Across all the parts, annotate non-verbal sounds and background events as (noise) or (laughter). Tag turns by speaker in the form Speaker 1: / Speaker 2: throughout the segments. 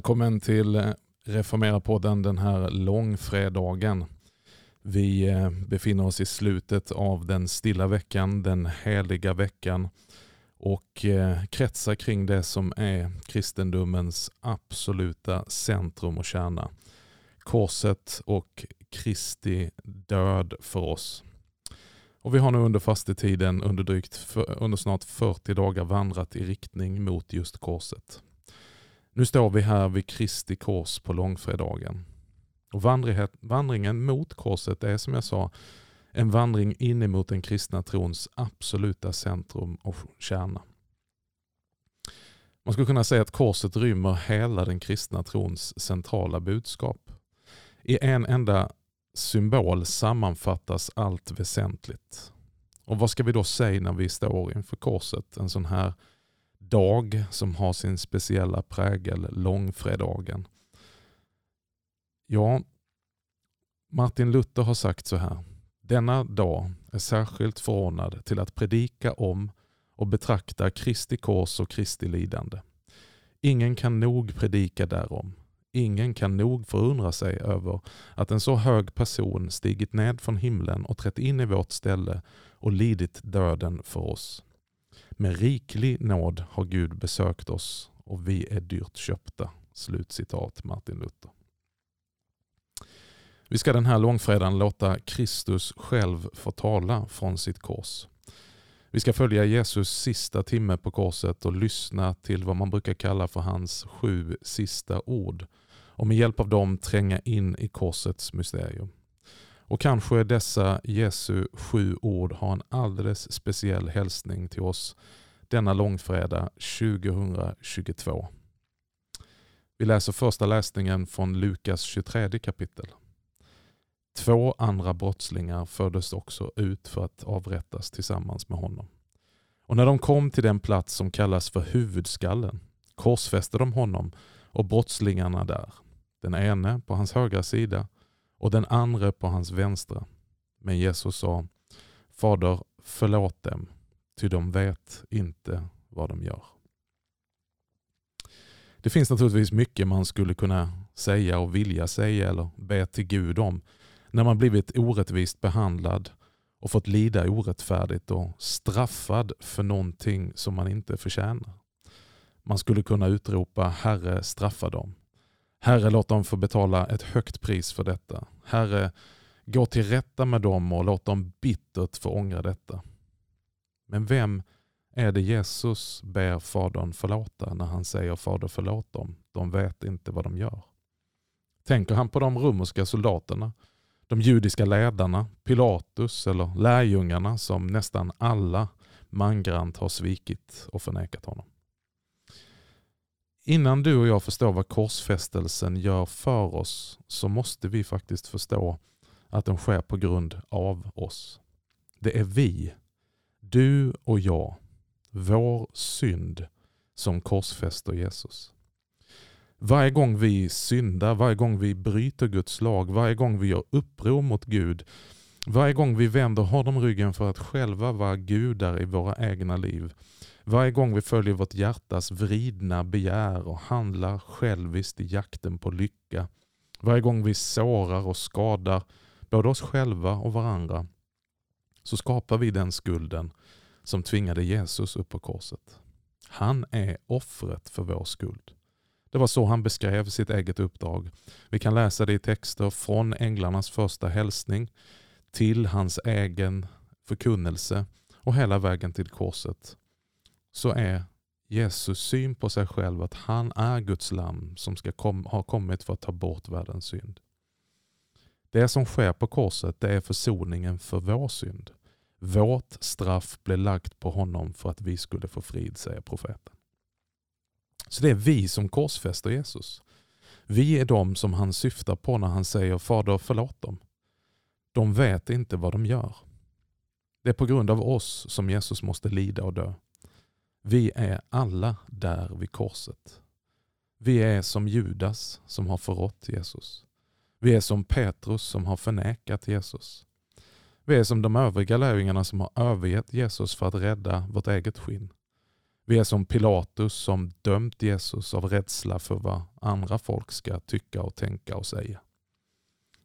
Speaker 1: Välkommen till eh, Reformera-podden den här långfredagen. Vi eh, befinner oss i slutet av den stilla veckan, den heliga veckan och eh, kretsar kring det som är kristendomens absoluta centrum och kärna. Korset och Kristi död för oss. Och Vi har nu under fastetiden under, drygt, under snart 40 dagar vandrat i riktning mot just korset. Nu står vi här vid Kristi kors på långfredagen. Och vandringen mot korset är som jag sa en vandring in emot den kristna trons absoluta centrum och kärna. Man skulle kunna säga att korset rymmer hela den kristna trons centrala budskap. I en enda symbol sammanfattas allt väsentligt. Och Vad ska vi då säga när vi står inför korset en sån här dag som har sin speciella prägel, långfredagen? Ja, Martin Luther har sagt så här. Denna dag är särskilt förordnad till att predika om och betrakta Kristi kors och Kristi lidande. Ingen kan nog predika därom. Ingen kan nog förundra sig över att en så hög person stigit ned från himlen och trätt in i vårt ställe och lidit döden för oss. Med riklig nåd har Gud besökt oss och vi är dyrt köpta. Slutcitat Martin Luther. Vi ska den här långfredagen låta Kristus själv få tala från sitt kors. Vi ska följa Jesus sista timme på korset och lyssna till vad man brukar kalla för hans sju sista ord och med hjälp av dem tränga in i korsets mysterium. Och kanske dessa Jesu sju ord har en alldeles speciell hälsning till oss denna långfredag 2022. Vi läser första läsningen från Lukas 23 kapitel. Två andra brottslingar fördes också ut för att avrättas tillsammans med honom. Och när de kom till den plats som kallas för huvudskallen korsfäste de honom och brottslingarna där, den ene på hans högra sida och den andra på hans vänstra. Men Jesus sa, Fader förlåt dem, ty de vet inte vad de gör. Det finns naturligtvis mycket man skulle kunna säga och vilja säga eller be till Gud om när man blivit orättvist behandlad och fått lida orättfärdigt och straffad för någonting som man inte förtjänar. Man skulle kunna utropa Herre straffa dem. Herre låt dem få betala ett högt pris för detta. Herre gå till rätta med dem och låt dem bittert få ångra detta. Men vem är det Jesus ber Fadern förlåta när han säger Fader förlåt dem? De vet inte vad de gör. Tänker han på de romerska soldaterna de judiska ledarna, Pilatus eller lärjungarna som nästan alla mangrant har svikit och förnekat honom. Innan du och jag förstår vad korsfästelsen gör för oss så måste vi faktiskt förstå att den sker på grund av oss. Det är vi, du och jag, vår synd som korsfäster Jesus. Varje gång vi syndar, varje gång vi bryter Guds lag, varje gång vi gör uppror mot Gud, varje gång vi vänder honom ryggen för att själva vara gudar i våra egna liv, varje gång vi följer vårt hjärtas vridna begär och handlar själviskt i jakten på lycka, varje gång vi sårar och skadar både oss själva och varandra, så skapar vi den skulden som tvingade Jesus upp på korset. Han är offret för vår skuld. Det var så han beskrev sitt eget uppdrag. Vi kan läsa det i texter från änglarnas första hälsning till hans egen förkunnelse och hela vägen till korset. Så är Jesus syn på sig själv att han är Guds lamm som ska kom, ha kommit för att ta bort världens synd. Det som sker på korset det är försoningen för vår synd. Vårt straff blev lagt på honom för att vi skulle få frid, säger profeten. Så det är vi som korsfäster Jesus. Vi är de som han syftar på när han säger Fader förlåt dem. De vet inte vad de gör. Det är på grund av oss som Jesus måste lida och dö. Vi är alla där vid korset. Vi är som Judas som har förrått Jesus. Vi är som Petrus som har förnekat Jesus. Vi är som de övriga lärjungarna som har övergett Jesus för att rädda vårt eget skinn. Vi är som Pilatus som dömt Jesus av rädsla för vad andra folk ska tycka och tänka och säga.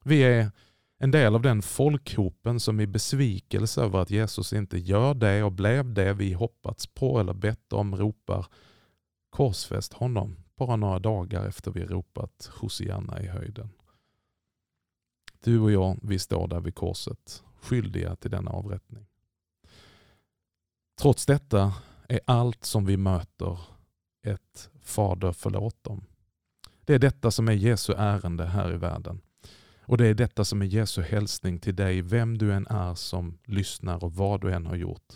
Speaker 1: Vi är en del av den folkhopen som i besvikelse över att Jesus inte gör det och blev det vi hoppats på eller bett om ropar korsfäst honom bara några dagar efter vi ropat Hosianna i höjden. Du och jag, vi står där vid korset, skyldiga till denna avrättning. Trots detta är allt som vi möter ett Fader förlåt dem. Det är detta som är Jesu ärende här i världen. Och det är detta som är Jesu hälsning till dig, vem du än är som lyssnar och vad du än har gjort.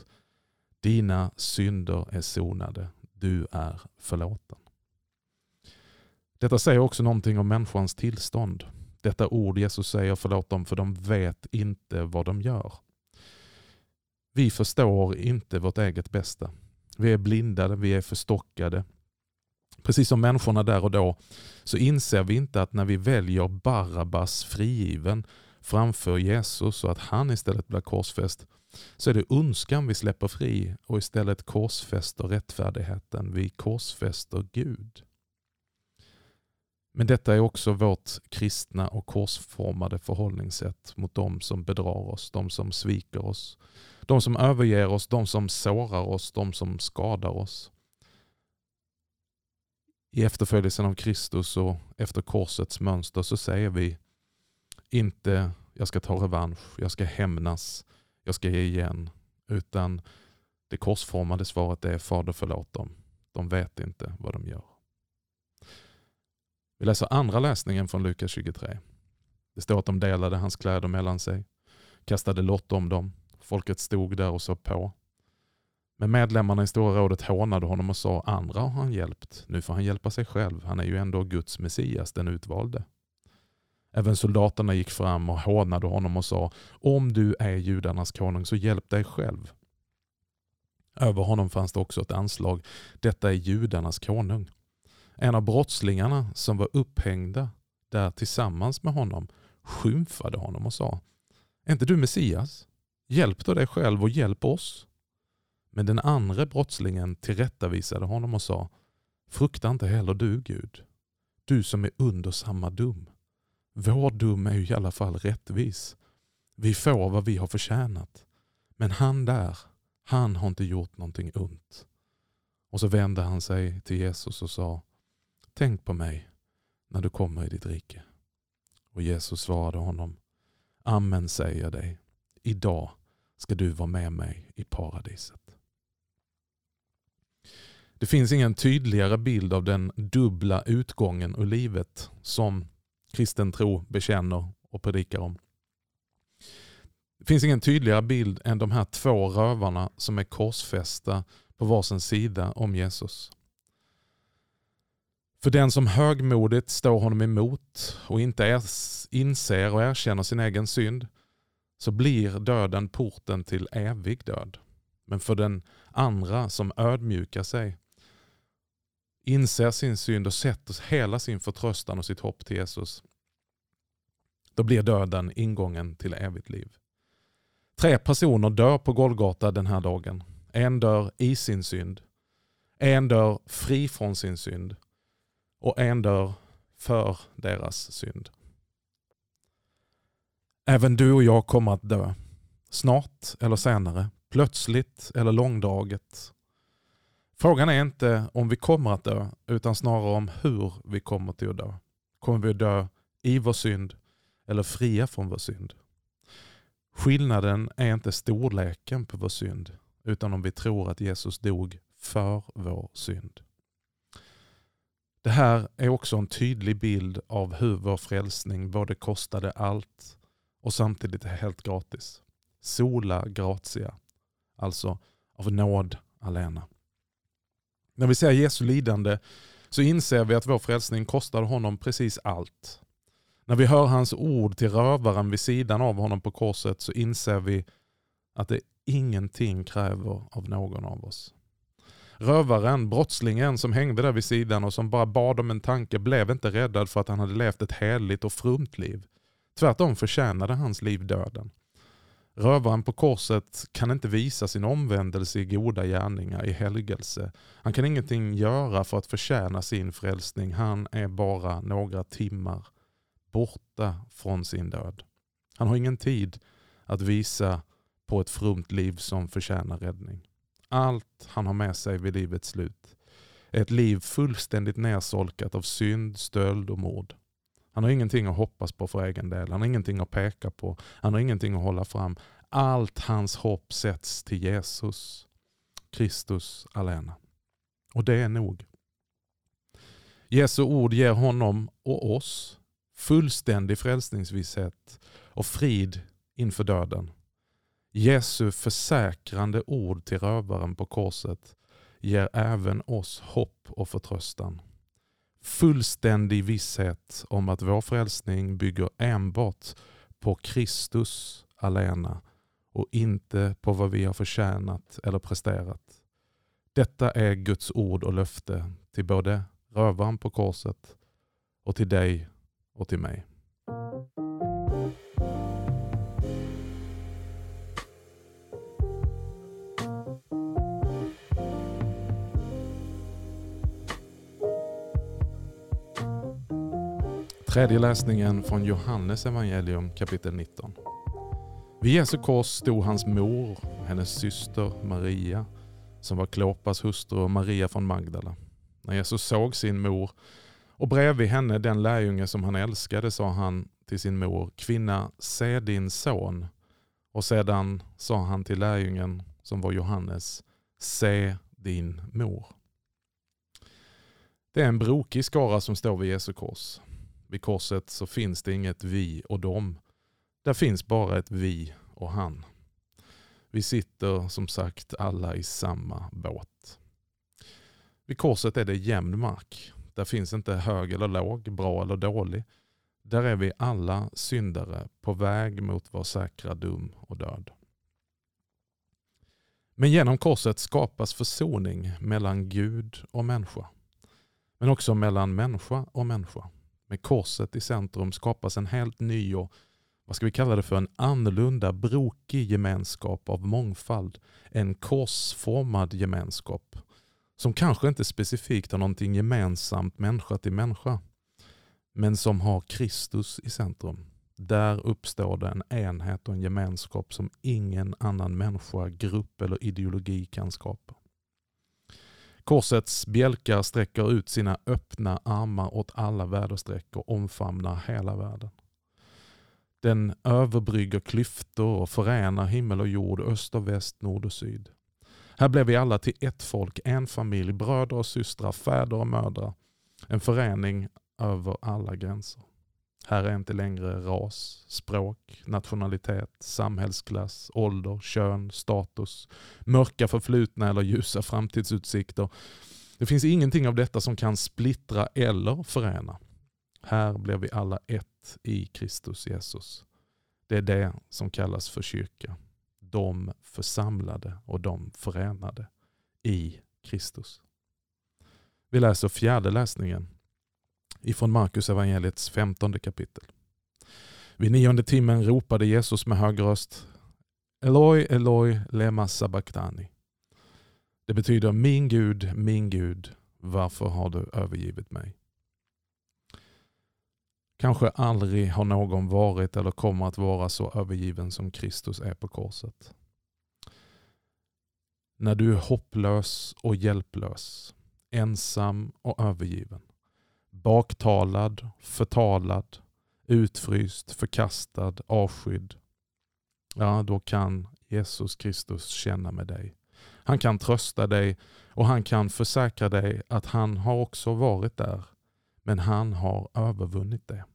Speaker 1: Dina synder är sonade, du är förlåten. Detta säger också någonting om människans tillstånd. Detta ord Jesus säger förlåt dem för de vet inte vad de gör. Vi förstår inte vårt eget bästa. Vi är blindade, vi är förstockade. Precis som människorna där och då så inser vi inte att när vi väljer Barabbas frigiven framför Jesus och att han istället blir korsfäst så är det ondskan vi släpper fri och istället korsfäster rättfärdigheten. Vi korsfäster Gud. Men detta är också vårt kristna och korsformade förhållningssätt mot de som bedrar oss, de som sviker oss, de som överger oss, de som sårar oss, de som skadar oss. I efterföljelsen av Kristus och efter korsets mönster så säger vi inte jag ska ta revansch, jag ska hämnas, jag ska ge igen. Utan det korsformade svaret är Fader förlåt dem. De vet inte vad de gör. Vi läser andra läsningen från Lukas 23. Det står att de delade hans kläder mellan sig, kastade lott om dem. Folket stod där och såg på. Men medlemmarna i Stora rådet hånade honom och sa andra har han hjälpt. Nu får han hjälpa sig själv. Han är ju ändå Guds Messias, den utvalde. Även soldaterna gick fram och hånade honom och sa om du är judarnas konung så hjälp dig själv. Över honom fanns det också ett anslag. Detta är judarnas konung. En av brottslingarna som var upphängda där tillsammans med honom skymfade honom och sa Är inte du Messias? Hjälp då dig själv och hjälp oss. Men den andra brottslingen tillrättavisade honom och sa Frukta inte heller du Gud, du som är under samma dom. Vår dom är ju i alla fall rättvis. Vi får vad vi har förtjänat. Men han där, han har inte gjort någonting ont. Och så vände han sig till Jesus och sa Tänk på mig när du kommer i ditt rike. Och Jesus svarade honom Amen säger jag dig. Idag ska du vara med mig i paradiset. Det finns ingen tydligare bild av den dubbla utgången ur livet som kristen tro bekänner och predikar om. Det finns ingen tydligare bild än de här två rövarna som är korsfästa på varsin sida om Jesus. För den som högmodigt står honom emot och inte inser och erkänner sin egen synd så blir döden porten till evig död. Men för den andra som ödmjukar sig, inser sin synd och sätter hela sin förtröstan och sitt hopp till Jesus, då blir döden ingången till evigt liv. Tre personer dör på Golgata den här dagen. En dör i sin synd, en dör fri från sin synd och en dör för deras synd. Även du och jag kommer att dö. Snart eller senare. Plötsligt eller långdraget. Frågan är inte om vi kommer att dö, utan snarare om hur vi kommer till att dö. Kommer vi att dö i vår synd eller fria från vår synd? Skillnaden är inte storleken på vår synd, utan om vi tror att Jesus dog för vår synd. Det här är också en tydlig bild av hur vår frälsning både kostade allt och samtidigt är helt gratis. Sola gratia, alltså av nåd alena. När vi ser Jesu lidande så inser vi att vår frälsning kostade honom precis allt. När vi hör hans ord till rövaren vid sidan av honom på korset så inser vi att det ingenting kräver av någon av oss. Rövaren, brottslingen som hängde där vid sidan och som bara bad om en tanke blev inte räddad för att han hade levt ett heligt och frumt liv. Tvärtom förtjänade hans liv döden. Rövaren på korset kan inte visa sin omvändelse i goda gärningar, i helgelse. Han kan ingenting göra för att förtjäna sin frälsning. Han är bara några timmar borta från sin död. Han har ingen tid att visa på ett frumt liv som förtjänar räddning. Allt han har med sig vid livets slut är ett liv fullständigt nersolkat av synd, stöld och mord. Han har ingenting att hoppas på för egen del. Han har ingenting att peka på. Han har ingenting att hålla fram. Allt hans hopp sätts till Jesus, Kristus alena. Och det är nog. Jesu ord ger honom och oss fullständig frälsningsvisshet och frid inför döden. Jesu försäkrande ord till rövaren på korset ger även oss hopp och förtröstan. Fullständig visshet om att vår frälsning bygger enbart på Kristus alena och inte på vad vi har förtjänat eller presterat. Detta är Guds ord och löfte till både rövaren på korset och till dig och till mig. Tredje läsningen från Johannes evangelium kapitel 19. Vid Jesu kors stod hans mor, hennes syster Maria, som var Klopas hustru och Maria från Magdala. När Jesus såg sin mor och bredvid henne den lärjunge som han älskade sa han till sin mor, kvinna se din son. Och sedan sa han till lärjungen som var Johannes, se din mor. Det är en brokig skara som står vid Jesu kors. Vid korset så finns det inget vi och dem. Där finns bara ett vi och han. Vi sitter som sagt alla i samma båt. Vid korset är det jämn mark. Där finns inte hög eller låg, bra eller dålig. Där är vi alla syndare på väg mot vår säkra dum och död. Men genom korset skapas försoning mellan Gud och människa. Men också mellan människa och människa. Med korset i centrum skapas en helt ny och vad ska vi kalla det för, en annorlunda brokig gemenskap av mångfald. En korsformad gemenskap som kanske inte specifikt har någonting gemensamt människa till människa, men som har Kristus i centrum. Där uppstår det en enhet och en gemenskap som ingen annan människa, grupp eller ideologi kan skapa. Korsets bjälkar sträcker ut sina öppna armar åt alla väderstreck och omfamnar hela världen. Den överbrygger klyftor och förenar himmel och jord, öst och väst, nord och syd. Här blev vi alla till ett folk, en familj, bröder och systrar, fäder och mödrar. En förening över alla gränser. Här är inte längre ras, språk, nationalitet, samhällsklass, ålder, kön, status, mörka förflutna eller ljusa framtidsutsikter. Det finns ingenting av detta som kan splittra eller förena. Här blir vi alla ett i Kristus Jesus. Det är det som kallas för kyrka. De församlade och de förenade i Kristus. Vi läser fjärde läsningen ifrån Markus evangeliets femtonde kapitel. Vid nionde timmen ropade Jesus med hög röst Eloi, Eloi, lema sabachthani. Det betyder min Gud, min Gud, varför har du övergivit mig? Kanske aldrig har någon varit eller kommer att vara så övergiven som Kristus är på korset. När du är hopplös och hjälplös, ensam och övergiven, baktalad, förtalad, utfryst, förkastad, avskydd. Ja, då kan Jesus Kristus känna med dig. Han kan trösta dig och han kan försäkra dig att han har också varit där, men han har övervunnit det.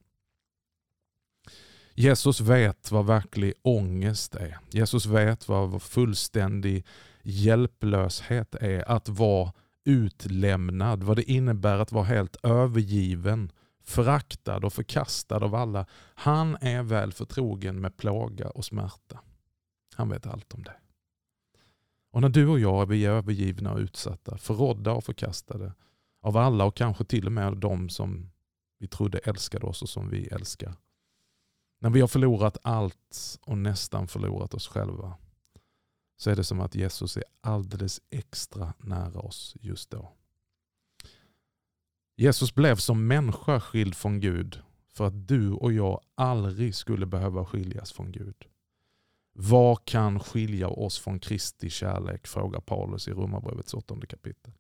Speaker 1: Jesus vet vad verklig ångest är. Jesus vet vad fullständig hjälplöshet är. Att vara utlämnad, vad det innebär att vara helt övergiven, föraktad och förkastad av alla. Han är väl förtrogen med plåga och smärta. Han vet allt om det. Och när du och jag är övergivna och utsatta, förrådda och förkastade av alla och kanske till och med de som vi trodde älskade oss och som vi älskar. När vi har förlorat allt och nästan förlorat oss själva så är det som att Jesus är alldeles extra nära oss just då. Jesus blev som människa skild från Gud för att du och jag aldrig skulle behöva skiljas från Gud. Vad kan skilja oss från Kristi kärlek? frågar Paulus i Romarbrevets åttonde kapitel.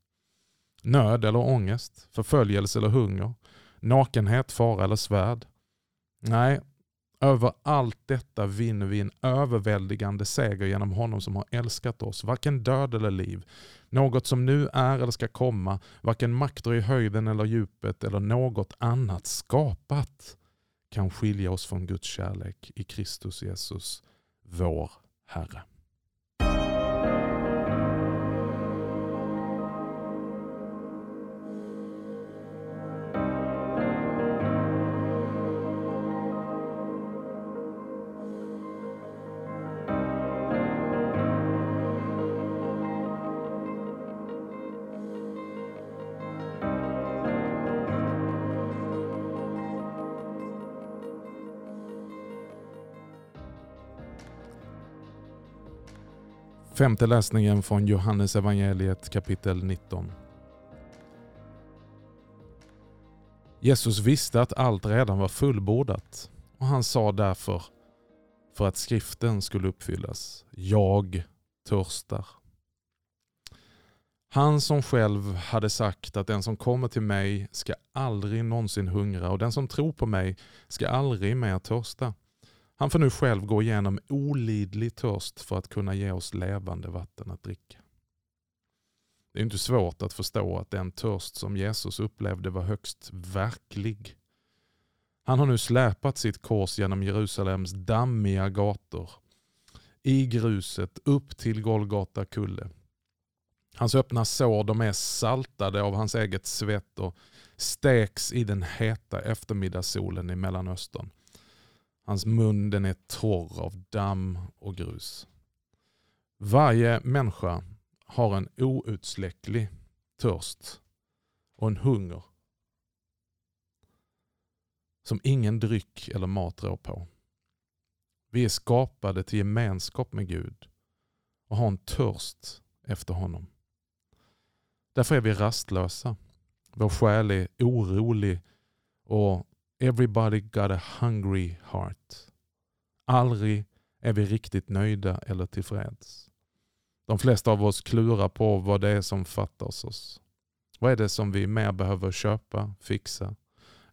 Speaker 1: Nöd eller ångest, förföljelse eller hunger, nakenhet, fara eller svärd. Nej, över allt detta vinner vi en överväldigande seger genom honom som har älskat oss. Varken död eller liv, något som nu är eller ska komma, varken makter i höjden eller djupet eller något annat skapat kan skilja oss från Guds kärlek i Kristus Jesus, vår Herre. Femte läsningen från Johannes evangeliet kapitel 19. Jesus visste att allt redan var fullbordat och han sa därför, för att skriften skulle uppfyllas, jag törstar. Han som själv hade sagt att den som kommer till mig ska aldrig någonsin hungra och den som tror på mig ska aldrig mer törsta. Han får nu själv gå igenom olidlig törst för att kunna ge oss levande vatten att dricka. Det är inte svårt att förstå att den törst som Jesus upplevde var högst verklig. Han har nu släpat sitt kors genom Jerusalems dammiga gator, i gruset upp till Golgata kulle. Hans öppna sår de är saltade av hans eget svett och steks i den heta eftermiddagssolen i Mellanöstern. Hans mun den är torr av damm och grus. Varje människa har en outsläcklig törst och en hunger som ingen dryck eller mat rår på. Vi är skapade till gemenskap med Gud och har en törst efter honom. Därför är vi rastlösa. Vår själ är orolig och Everybody got a hungry heart. Aldrig är vi riktigt nöjda eller tillfreds. De flesta av oss klurar på vad det är som fattas oss. Vad är det som vi mer behöver köpa, fixa,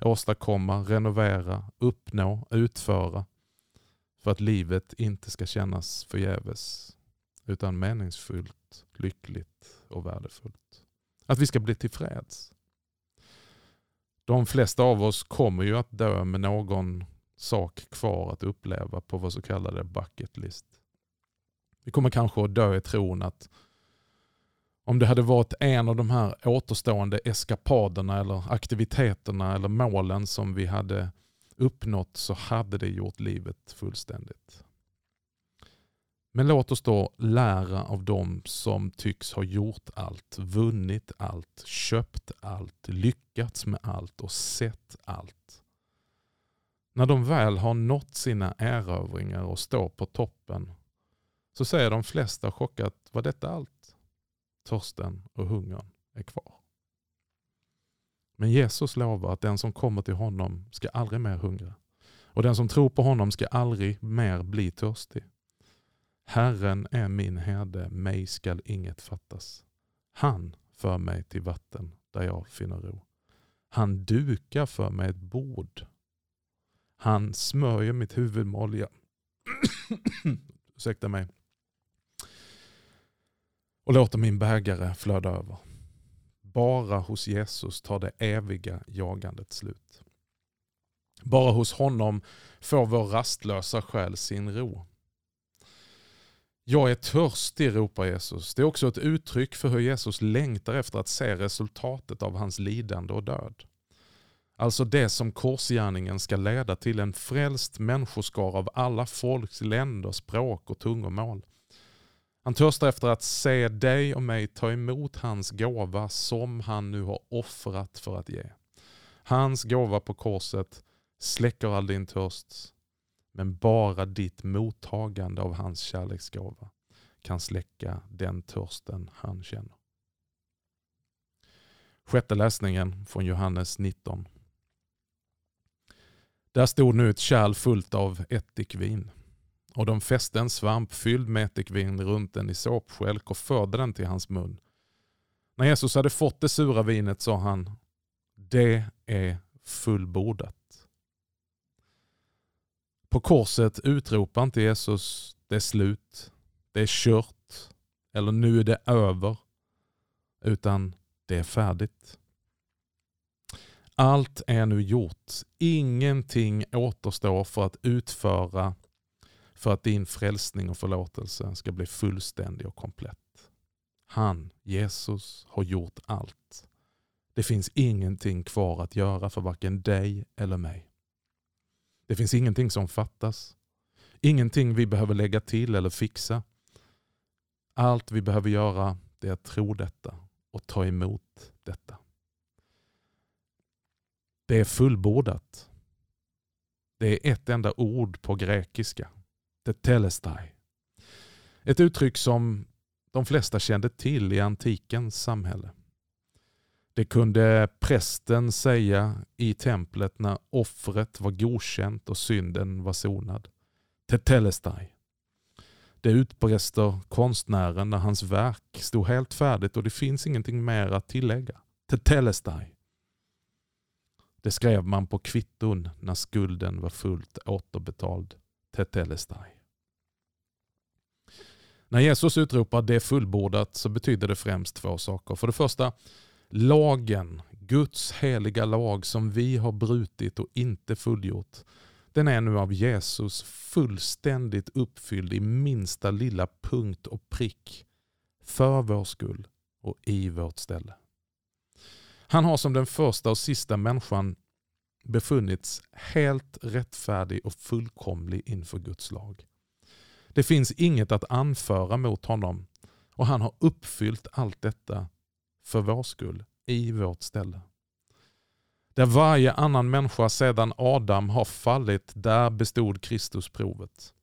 Speaker 1: åstadkomma, renovera, uppnå, utföra för att livet inte ska kännas förgäves utan meningsfullt, lyckligt och värdefullt. Att vi ska bli tillfreds. De flesta av oss kommer ju att dö med någon sak kvar att uppleva på vår så kallade bucket list. Vi kommer kanske att dö i tron att om det hade varit en av de här återstående eskapaderna eller aktiviteterna eller målen som vi hade uppnått så hade det gjort livet fullständigt. Men låt oss då lära av dem som tycks ha gjort allt, vunnit allt, köpt allt, lyckats med allt och sett allt. När de väl har nått sina erövringar och står på toppen så säger de flesta chockat, var detta allt? Törsten och hungern är kvar. Men Jesus lovar att den som kommer till honom ska aldrig mer hungra. Och den som tror på honom ska aldrig mer bli törstig. Herren är min herde, mig skall inget fattas. Han för mig till vatten där jag finner ro. Han dukar för mig ett bord. Han smörjer mitt huvud med olja. (coughs) Ursäkta mig. Och låter min bägare flöda över. Bara hos Jesus tar det eviga jagandet slut. Bara hos honom får vår rastlösa själ sin ro. Jag är törstig, ropar Jesus. Det är också ett uttryck för hur Jesus längtar efter att se resultatet av hans lidande och död. Alltså det som korsgärningen ska leda till en frälst människoskara av alla folks länder, språk och tungomål. Han törstar efter att se dig och mig ta emot hans gåva som han nu har offrat för att ge. Hans gåva på korset släcker all din törst. Men bara ditt mottagande av hans kärleksgåva kan släcka den törsten han känner. Sjätte läsningen från Johannes 19. Där stod nu ett kärl fullt av ättikvin och de fäste en svamp fylld med ättikvin runt den i såpskälk och förde den till hans mun. När Jesus hade fått det sura vinet sa han, det är fullbordat. På korset utropar inte Jesus, det är slut, det är kört eller nu är det över. Utan det är färdigt. Allt är nu gjort. Ingenting återstår för att utföra för att din frälsning och förlåtelse ska bli fullständig och komplett. Han, Jesus, har gjort allt. Det finns ingenting kvar att göra för varken dig eller mig. Det finns ingenting som fattas. Ingenting vi behöver lägga till eller fixa. Allt vi behöver göra det är att tro detta och ta emot detta. Det är fullbordat. Det är ett enda ord på grekiska. Tetelestai. Ett uttryck som de flesta kände till i antikens samhälle. Det kunde prästen säga i templet när offret var godkänt och synden var sonad. Tetelestai. Det utbrister konstnären när hans verk stod helt färdigt och det finns ingenting mer att tillägga. Tetelestai. Det skrev man på kvitton när skulden var fullt återbetald. Tetelestai. När Jesus utropar det fullbordat så betyder det främst två saker. För det första, lagen, Guds heliga lag som vi har brutit och inte fullgjort, den är nu av Jesus fullständigt uppfylld i minsta lilla punkt och prick för vår skull och i vårt ställe. Han har som den första och sista människan befunnits helt rättfärdig och fullkomlig inför Guds lag. Det finns inget att anföra mot honom och han har uppfyllt allt detta för vår skull, i vårt ställe. Där varje annan människa sedan Adam har fallit, där bestod Kristus provet.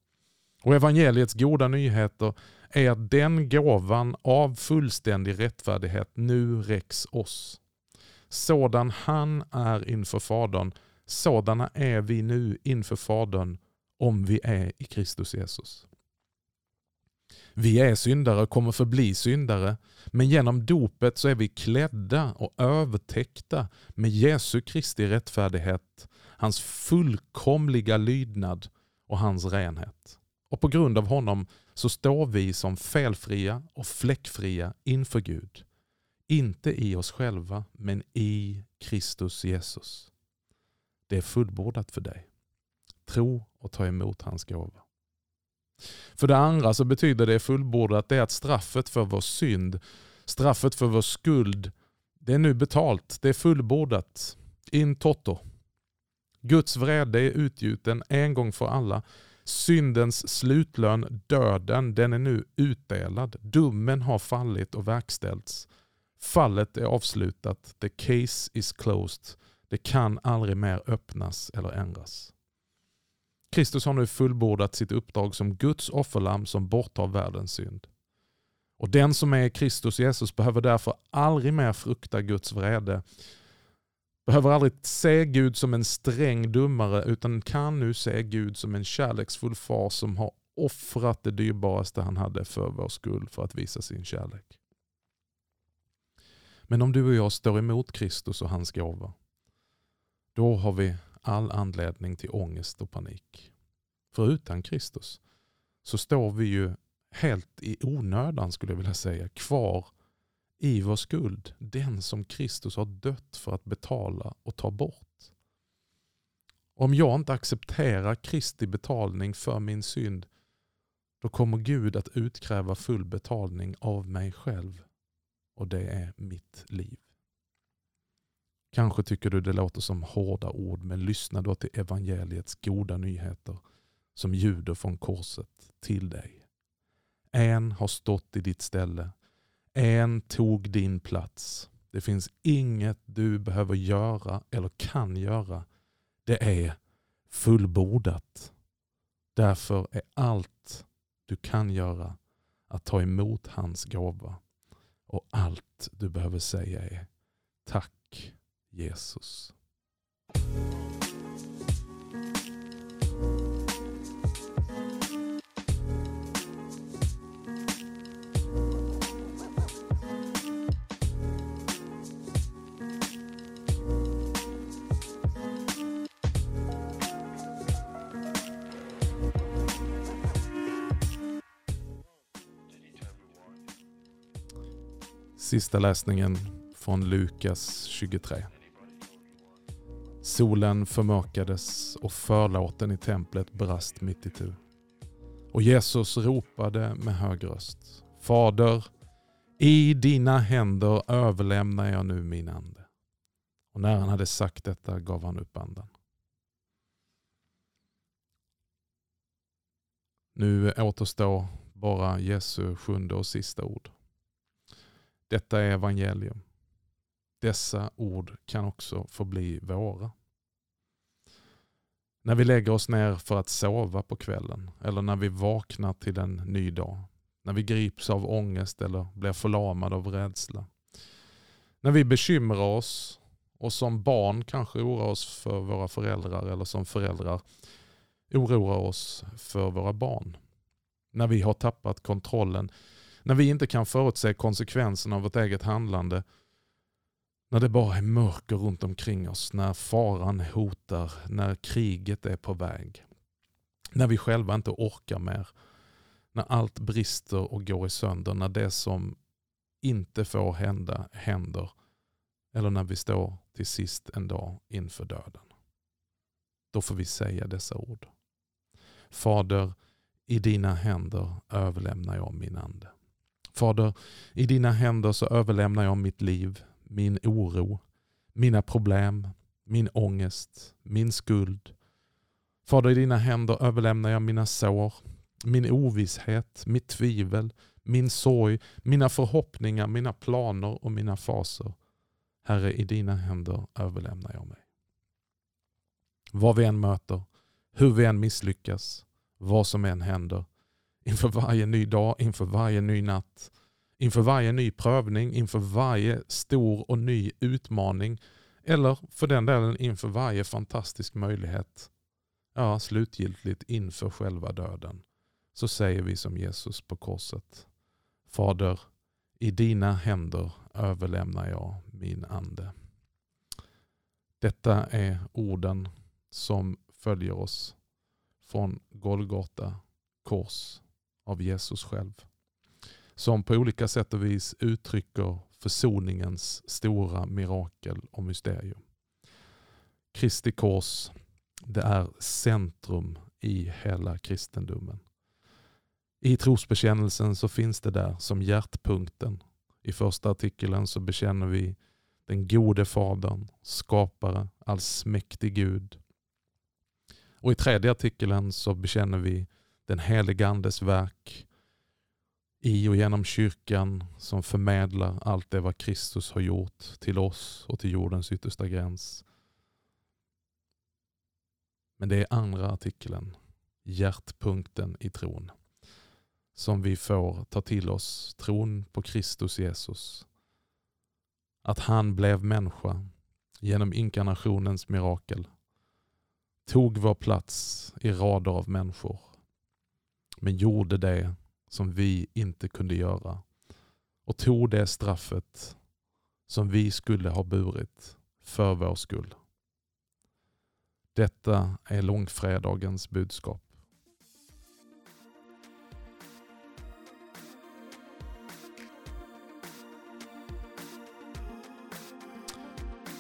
Speaker 1: Och evangeliets goda nyheter är att den gåvan av fullständig rättfärdighet nu räcks oss. Sådan han är inför Fadern, sådana är vi nu inför Fadern om vi är i Kristus Jesus. Vi är syndare och kommer förbli syndare, men genom dopet så är vi klädda och övertäckta med Jesu Kristi rättfärdighet, hans fullkomliga lydnad och hans renhet. Och på grund av honom så står vi som felfria och fläckfria inför Gud. Inte i oss själva, men i Kristus Jesus. Det är fullbordat för dig. Tro och ta emot hans gåva. För det andra så betyder det fullbordat det att straffet för vår synd, straffet för vår skuld, det är nu betalt. Det är fullbordat. In toto. Guds vrede är utgjuten en gång för alla. Syndens slutlön, döden, den är nu utdelad. Domen har fallit och verkställts. Fallet är avslutat. The case is closed. Det kan aldrig mer öppnas eller ändras. Kristus har nu fullbordat sitt uppdrag som Guds offerlamm som borttar världens synd. Och Den som är Kristus Jesus behöver därför aldrig mer frukta Guds vrede. Behöver aldrig se Gud som en sträng dummare utan kan nu se Gud som en kärleksfull far som har offrat det dyrbaraste han hade för vår skull för att visa sin kärlek. Men om du och jag står emot Kristus och hans gåva, då har vi all anledning till ångest och panik. För utan Kristus så står vi ju helt i onödan skulle jag vilja säga kvar i vår skuld. Den som Kristus har dött för att betala och ta bort. Om jag inte accepterar Kristi betalning för min synd då kommer Gud att utkräva full betalning av mig själv. Och det är mitt liv. Kanske tycker du det låter som hårda ord, men lyssna då till evangeliets goda nyheter som ljuder från korset till dig. En har stått i ditt ställe. En tog din plats. Det finns inget du behöver göra eller kan göra. Det är fullbordat. Därför är allt du kan göra att ta emot hans gåva. Och allt du behöver säga är Tack Jesus. Sista läsningen från Lukas 23. Solen förmörkades och förlåten i templet brast mitt i tu. Och Jesus ropade med hög röst. Fader, i dina händer överlämnar jag nu min ande. Och när han hade sagt detta gav han upp andan. Nu återstår bara Jesu sjunde och sista ord. Detta är evangelium. Dessa ord kan också få bli våra. När vi lägger oss ner för att sova på kvällen eller när vi vaknar till en ny dag. När vi grips av ångest eller blir förlamade av rädsla. När vi bekymrar oss och som barn kanske oroar oss för våra föräldrar eller som föräldrar oroar oss för våra barn. När vi har tappat kontrollen när vi inte kan förutse konsekvenserna av vårt eget handlande. När det bara är mörker runt omkring oss, när faran hotar, när kriget är på väg. När vi själva inte orkar mer. När allt brister och går i sönder, när det som inte får hända händer. Eller när vi står till sist en dag inför döden. Då får vi säga dessa ord. Fader, i dina händer överlämnar jag min ande. Fader, i dina händer så överlämnar jag mitt liv, min oro, mina problem, min ångest, min skuld. Fader, i dina händer överlämnar jag mina sår, min ovisshet, mitt tvivel, min sorg, mina förhoppningar, mina planer och mina faser. Herre, i dina händer överlämnar jag mig. Vad vi än möter, hur vi än misslyckas, vad som än händer, inför varje ny dag, inför varje ny natt, inför varje ny prövning, inför varje stor och ny utmaning eller för den delen inför varje fantastisk möjlighet. Ja, slutgiltigt inför själva döden. Så säger vi som Jesus på korset. Fader, i dina händer överlämnar jag min ande. Detta är orden som följer oss från Golgata kors av Jesus själv. Som på olika sätt och vis uttrycker försoningens stora mirakel och mysterium. Kristi kors, det är centrum i hela kristendomen. I trosbekännelsen så finns det där som hjärtpunkten. I första artikeln så bekänner vi den gode fadern, skapare, allsmäktig Gud. Och i tredje artikeln så bekänner vi den helige Andes verk i och genom kyrkan som förmedlar allt det vad Kristus har gjort till oss och till jordens yttersta gräns. Men det är andra artikeln, hjärtpunkten i tron, som vi får ta till oss tron på Kristus Jesus. Att han blev människa genom inkarnationens mirakel, tog vår plats i rader av människor men gjorde det som vi inte kunde göra och tog det straffet som vi skulle ha burit för vår skull. Detta är långfredagens budskap.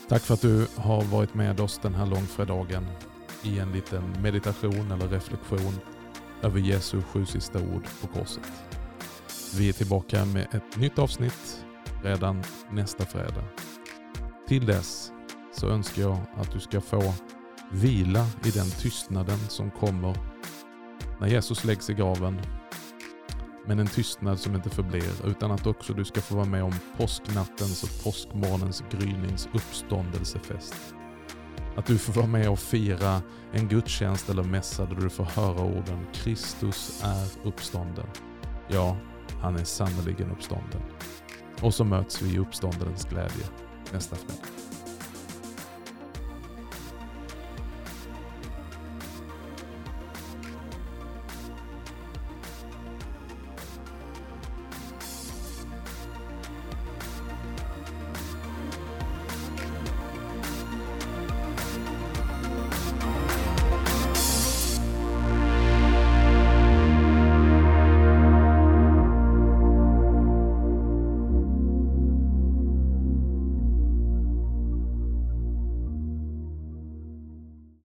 Speaker 1: Tack för att du har varit med oss den här långfredagen i en liten meditation eller reflektion över Jesu sju sista ord på korset. Vi är tillbaka med ett nytt avsnitt redan nästa fredag. Till dess så önskar jag att du ska få vila i den tystnaden som kommer när Jesus läggs i graven. Men en tystnad som inte förblir utan att också du ska få vara med om påsknattens och påskmorgonens grynings uppståndelsefest. Att du får vara med och fira en gudstjänst eller mässa där du får höra orden Kristus är uppstånden. Ja, han är sannerligen uppstånden. Och så möts vi i uppståndens glädje nästa fredag.